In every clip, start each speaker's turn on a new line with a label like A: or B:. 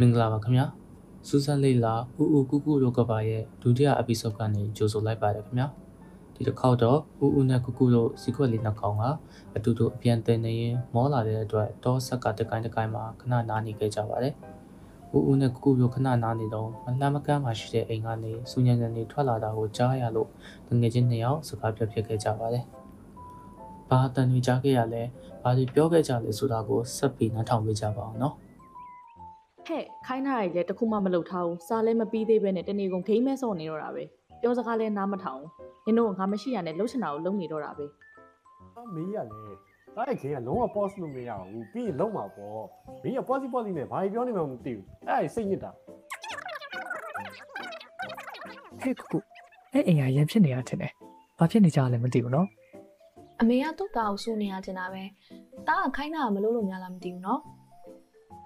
A: မင်္ဂလာပါခင်ဗျာစူးစမ်းလေးလာဦးဦးကုကုတို့ကပါရဲ့ဒုတိယ episode ကနေကြိုဆိုလိုက်ပါတယ်ခင်ဗျာဒီတစ်ခေါက်တော့ဦးဦးနဲ့ကုကုတို့စီခွက်လေးနှစ်ကောင်ကအတူတူအပြန်တင်နေရင်မောလာတဲ့အတွက်တောဆက်ကတကိုင်းတကိုင်းမှာခဏနားနေခဲ့ကြပါတယ်ဦးဦးနဲ့ကုကုတို့ခဏနားနေတော့မလှမ်းမကမ်းမှရှိတဲ့အိမ်ကနေစူညံညံနေထွက်လာတာကိုကြားရလို့ငွေချင်းနှစ်ယောက်စကားပြောဖြစ်ခဲ့ကြပါတယ်ဘာတန်တွေကြားခဲ့ရလဲဘာတွေပြောခဲ့ကြလဲဆိုတာကိုဆက်ပြီးနားထောင်ပေးကြပါအောင်နော်
B: ဟဲ့ခိုင်းထားရည်လည်းတခုမှမလုပ်ထားဘူးစားလည်းမပြီးသေးပဲနဲ့တနေ့ကုန်ဂိမ်းမဲဆော့နေတော့တာပဲပြောစကားလည်းနားမထောင်ဘူးနင်တို့ငါမရှိရနဲ့လှုပ်ချင်တာကိုလုပ်နေတော့တာပဲ။
C: အမေးရလေ။ဒါရဲ့ခင်ကလုံးဝ pause လုပ်မရဘူး။ပြီးရင်လုံးမှာပေါ့။မင်းက pause pause နဲ့ဘာပြောနေမှမသိဘူး။အဲ့ဒါစိတ်ညစ်တာ
D: ဟဲ့ကူကူအဲ့အိမ်ကရန်ဖြစ်နေတာထင်တယ်။ဘာဖြစ်နေကြလဲမသိဘူးနော်
E: အမေကသူ့သားကိုစူနေရတင်တာပဲတားကခိုင်းတာမလို့လို့များလားမသိဘူးနော်။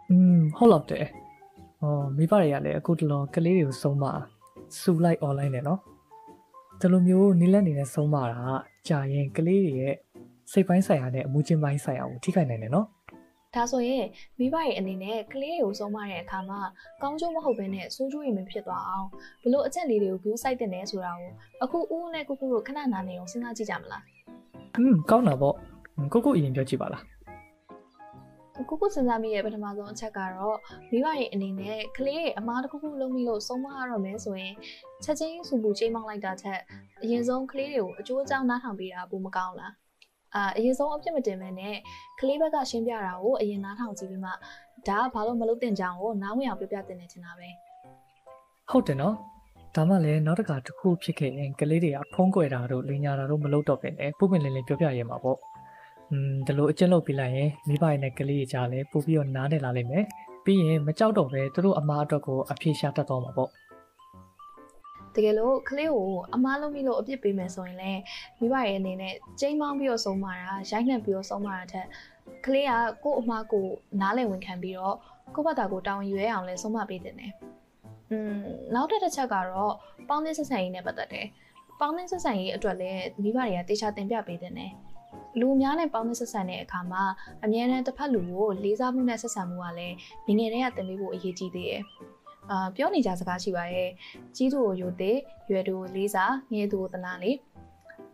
D: อืมဟုတ်တော့တယ်။ဟောမိဘတွေကလည်းအခုတလောကလေးတွေကိုစုံမစူလိုက် online နဲ့နော်။ဒီလိုမျိုးနီလက်နေတဲ့စုံမတာကြာရင်ကလေးတွေရဲ့စိတ်ပိုင်းဆိုင်ရာနဲ့အမှုချင်းပိုင်းဆိုင်ရာကိုထိခိုက်နိုင်တယ်နော်
E: ဒါဆိုရင်မိဘရဲ့အနေနဲ့ကလေးတွေကိုဆုံးမတဲ့အခါမှာကောင်းကျိုးမဟုတ်ဘဲနဲ့ဆိုးကျိုးရင်မဖြစ်သွားအောင်ဘလို့အချက်လေးတွေကို view site တင်နေဆိုတာကိုအခုဦးဦးနဲ့ကိုကိုတို့ခဏနာနေအောင်စဉ်းစားကြည့်ကြမလား
D: ။อืมကောင်းတာပေါ့။ကိုကိုအရင်ပြောကြည့်ပါလား
E: ကိုကိုစဉ်းစားမိရဲ့ပထမဆုံးအချက်ကတော့မိဘရဲ့အနေနဲ့ကလေးရဲ့အမားတစ်ခုခုလုံးပြီးလို့ဆုံးမရတော့မယ်ဆိုရင်ချက်ချင်းစူပူချိန်မောင်းလိုက်တာထက်အရင်ဆုံးကလေးတွေကိုအကျိုးအကြောင်းနားထောင်ပေးတာပိုမကောင်းလားအာအရင်ဆုံးအပြစ်မတင်မဲနဲ့ကလေးဘက်ကရှင်းပြတာကိုအရင်နားထောင်ကြည့်ပြီးမှဒါကဘာလို့မလုပ်တင်ကြအောင်ကိုနားဝင်အောင်ပြောပြတင်နေချင်တာပဲ။
D: ဟုတ်တယ်နော်။ဒါမှလည်းနောက်တစ်ခါတစ်ခုဖြစ်ခဲ့ရင်ကလေးတွေကဖုံးကွယ်တာတို့လင်ညာတာတို့မလုပ်တော့ပဲနဲ့ပုံပင်လင်းလင်းပြောပြရဲမှာပေါ့။อืม ဒီလိုအကျဉ်းလုပ်ပြလိုက်ရင်မိဘရဲ့နဲ့ကလေးတွေကြားလဲပို့ပြီးတော့နားတယ်လာလိမ့်မယ်။ပြီးရင်မကြောက်တော့ပဲသူတို့အမားအတွက်ကိုအဖြေရှာတတ်တော့မှာပေါ့
E: တကယ်လို့ကလေးကိုအမားလုံးပြီးလို့အပြစ်ပေးမယ်ဆိုရင်လည်းမိဘရဲ့အနေနဲ့ချိန်မောင်းပြီးတော့ဆုံးမတာရိုက်နှက်ပြီးတော့ဆုံးမတာထက်ကလေးကကို့အမားကိုနားလည်ဝင်ခံပြီးတော့ကိုယ့်ဘက်တာကိုတောင်းရွဲအောင်လဲဆုံးမပေးတင်တယ်။อืมနောက်တစ်တစ်ချက်ကတော့ပေါင်းသင်းဆက်ဆံရေးနဲ့ပတ်သက်တယ်။ပေါင်းသင်းဆက်ဆံရေးအတွက်လည်းမိဘတွေကတေချာတင်ပြပေးတင်တယ်။ လူများနဲ့ပေါင်းသင်းဆက်ဆံတဲ့အခါမှာအမြဲတမ်းတစ်ဖက်လူကိုလေးစားမှုနဲ့ဆက်ဆံမှုကလည်းငယ်ငယ်တည်းကတင်ပေးဖို့အရေးကြီးသေးတယ်။အာပြောနေကြစကားရှိပါရဲ့ကြီးသူကိုယိုသေးရွယ်သူကိုလေးစားငယ်သူကိုတနာလေ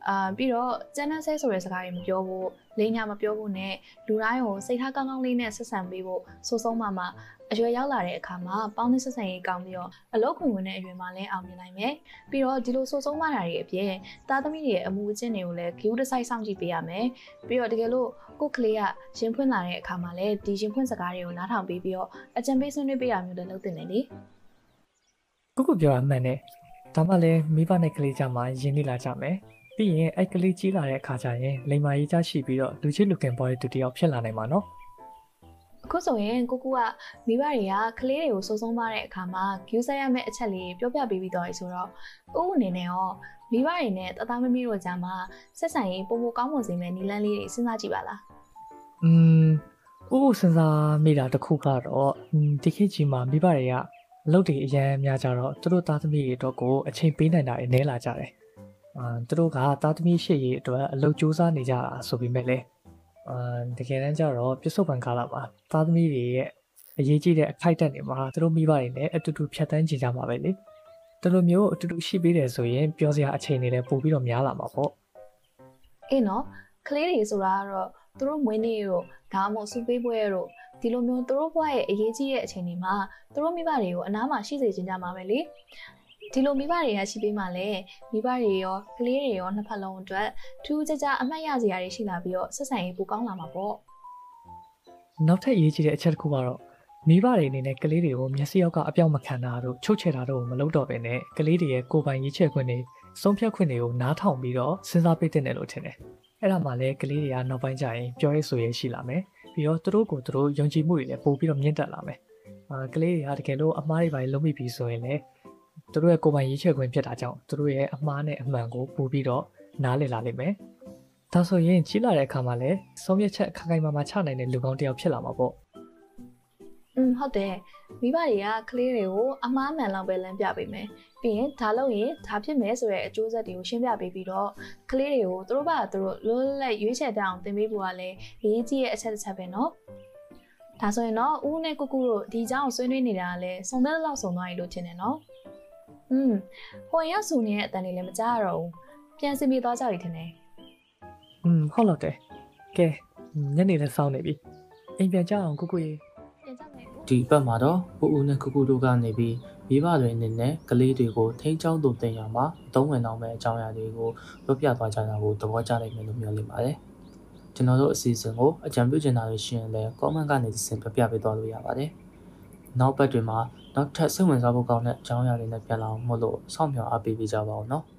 E: အာပြီးတော့ကျန်းတဲ့ဆဲဆိုတဲ့စကားတွေမပြောဖို့လိန်ညာမပြောဖို့နဲ့လူတိုင်းကိုစိတ်ထားကောင်းကောင်းလေးနဲ့ဆက်ဆံပေးဖို့စိုးဆုံးမှမှအရွယ်ရောက်လာတဲ့အခါမှာပေါင်းသင်းဆက်ဆံရေးကောင်းပြီးတော့အလုပ်ခွင်ဝင်တဲ့အရွယ်မှာလည်းအောင်မြင်နိုင်မယ်ပြီးတော့ဒီလိုစိုးဆုံးမှတာတွေအပြင်သားသမီးတွေရဲ့အမှုအကျင့်တွေကိုလည်း view တစ်ဆိုင်စောင့်ကြည့်ပေးရမယ်ပြီးတော့တကယ်လို့ကိုယ့်ကလေးကရင်ဖွင့်လာတဲ့အခါမှာလည်းဒီရင်ဖွင့်စကားတွေကိုနားထောင်ပေးပြီးတော့အကြံပေးဆွေးနွေးပေးရမျိုးလည်းလုပ်တင်တယ်လေ။
D: ကိုကိုပြောတာမှန်တယ်။ဒါမှလည်းမိဘနဲ့ကလေးကြားမှာယဉ်နေလာကြမယ်။ ပြီးရင်အဲ့ကလေးကြီးလာတဲ့အခါကျရင်လိမ္မာရေးချရှိပြီးတော့လူချင်းလူခင်ပေါ်တဲ့သူတယောက်ဖြစ်လာနိုင်မှာနော်
E: အခုဆိုရင်ကိုကူကမိဘတွေကကလေးတွေကိုစိုးစုံးမတဲ့အခါမှာကျူးဆက်ရမယ့်အချက်လေးပြောပြပေးပြီးတော့ရေဆိုတော့ဥအနေနဲ့ရောမိဘတွေနဲ့တသားမမီတို့ကြားမှာဆက်ဆံရေးပုံပုံကောင်းမွန်စေမယ့်နည်းလမ်းလေးတွေစဉ်းစားကြည့်ပါလား
D: อืมဥစဉ်းစားမိတာတစ်ခုကတော့ဒီခေတ်ကြီးမှာမိဘတွေကအလုပ်တွေအများများကြတော့သူတို့သားသမီးတွေအတွက်ကိုအချိန်ပေးနိုင်တာတွေနည်းလာကြတယ်။ အာသူတို့ကသားသမီးရှေ့ရေးအတွက်အလုပ်စူးစမ်းနေကြတာဆိုပေမဲ့လည်းအာတကယ်တမ်းကျတော့ပြစ္ဆုတ်ပံကာလမှာသားသမီးတွေရဲ့အရေးကြီးတဲ့အခိုက်အတန့်တွေမှာသူတို့မိဘတွေနဲ့အတူတူဖြတ်တန်းကြကြမှာပဲလေ။ဒီလိုမျိုးအတူတူရှိပေးတယ်ဆိုရင်ပြောစရာအချိန်တွေလည်းပို့ပြီးတော့များလာမှာပေါ့။
E: အေးနော်ကလေးတွေဆိုတာကတော့သူတို့မွေးနေ့တို့ဒါမှမဟုတ်စူပေးပွဲတို့ဒီလိုမျိုးသူတို့ဘဝရဲ့အရေးကြီးတဲ့အချိန်တွေမှာသူတို့မိဘတွေကိုအနားမှာရှိစေချင်ကြမှာပဲလေ ဒီလိုမိဘတွေကရှိပေးမှလည်းမိဘတွေရောကလေးတွေရောနှစ်ဖက်လုံးအတွက်ထူးခြားခြားအမှတ်ရစရာတွေရှိလာပြီးတော့ဆက်ဆံရေးပိုကောင်းလာမှာပေါ့
D: နောက်ထပ်အရေးကြီးတဲ့အချက်တစ်ခုကတော့မိဘတွေအနေနဲ့ကလေးတွေကိုမျက်စိရောက်ကအပြောက်မခံတာတို့ချုပ်ချယ်တာတို့မလုပ်တော့ဘဲနဲ့ကလေးတွေရဲ့ကိုယ်ပိုင်ရေးချယ်ခွင့်တွေဆုံးဖြတ်ခွင့်တွေကိုနားထောင်ပြီးတော့စဉ်းစားပေးတဲ့တယ်လို့ထင်တယ်။အဲ့ဒါမှလည်းကလေးတွေကနောက်ပိုင်းကျရင်ပြောရဲဆိုရဲရှိလာမယ်။ပြီးတော့သူတို့ကိုသူတို့ယုံကြည်မှုတွေလည်းပိုပြီးတော့မြင့်တက်လာမယ်။အာကလေးတွေကတကယ်လို့အမားတွေပါလုံးမိပြီဆိုရင်လည်း သူတို့ရဲ့ကိုယ်ပိုင်ရေးချယ်ခွင့်ဖြစ်တာကြောင့်သူတို့ရဲ့အမားနဲ့အမှန်ကိုပိုပြီးတော့နားလည်လာလိမ့်မယ်။ဒါဆိုရင်ကြီးလာတဲ့အခါမှာလည်းဆုံးဖြတ်ချက်ခိုင်ခိုင်မာမာချနိုင်တဲ့လူကောင်းတစ်ယောက်ဖြစ်လာမှာပေါ့
E: อืมဟုတ်တယ်မိဘတွေကကလေးတွေကိုအမားမှန်လောက်ပဲလမ်းပြပေးမယ်ပြီးရင်ဒါလို့ရင်ဒါဖြစ်မယ်ဆိုတဲ့အကျိုးဆက်တွေကိုရှင်းပြပေးပြီးတော့ကလေးတွေကိုသူတို့ဘာသူတို့လွတ်လပ်ရွေးချယ်တတ်အောင်သင်ပေးဖို့ကလည်းအရေးကြီးတဲ့အချက်တစ်ချက်ပဲเนาะ ဒါဆိုရင်တော့ဦးနဲ့ကိုကူတို့ဒီအကြောင်းကိုဆွေးနွေးနေတာကလည်းစုံတဲ့လောက်စုံသွားပြီလို့ထင်တယ်နော် อืมဟိုရင်ကဆူနေတဲ့အတန်လေးလည်းမကြားရတော့ဘူးပြန်စင်ပြေသွားကြပြီထင်တယ်
D: อืมဟုတ်တော့တယ်ကဲညနေလည်းစောင်းနေပြီအိမ်ပြန်ကြအောင်ကိုကိုရေ
E: ပြန်ကြမယ်ဦး
A: ဒီဘက်မှာတော့ဦးဦးနဲ့ကုကုတို့ကနေပြီးမိဘတွေအနေနဲ့ကလေးတွေကိုထိန်းချောင်းသူတင်ရမှာအသုံးဝင်အောင်မဲ့အကြောင်းအရာတွေကိုပြောပြသွားကြတာကိုသဘောကျနိုင်မယ်လို့မျှော်လင့်ပါတယ်။ကျွန်တော်တို့အစီအစဉ်ကိုအကြံပြုချင်တာတွေရှိရင်လည်း comment ကနေသင်ပြပြပေးသွားလို့ရပါတယ်။ နောက်ပတ်တွေမှာနောက်ထပ်စိတ်ဝင်စားဖို့ကောင်းတဲ့အကြောင်းအရာတွေနဲ့ပြန်လာအောင်မို့လို့စောင့်မျှော်အားပေးပေးကြပါဦးနော်။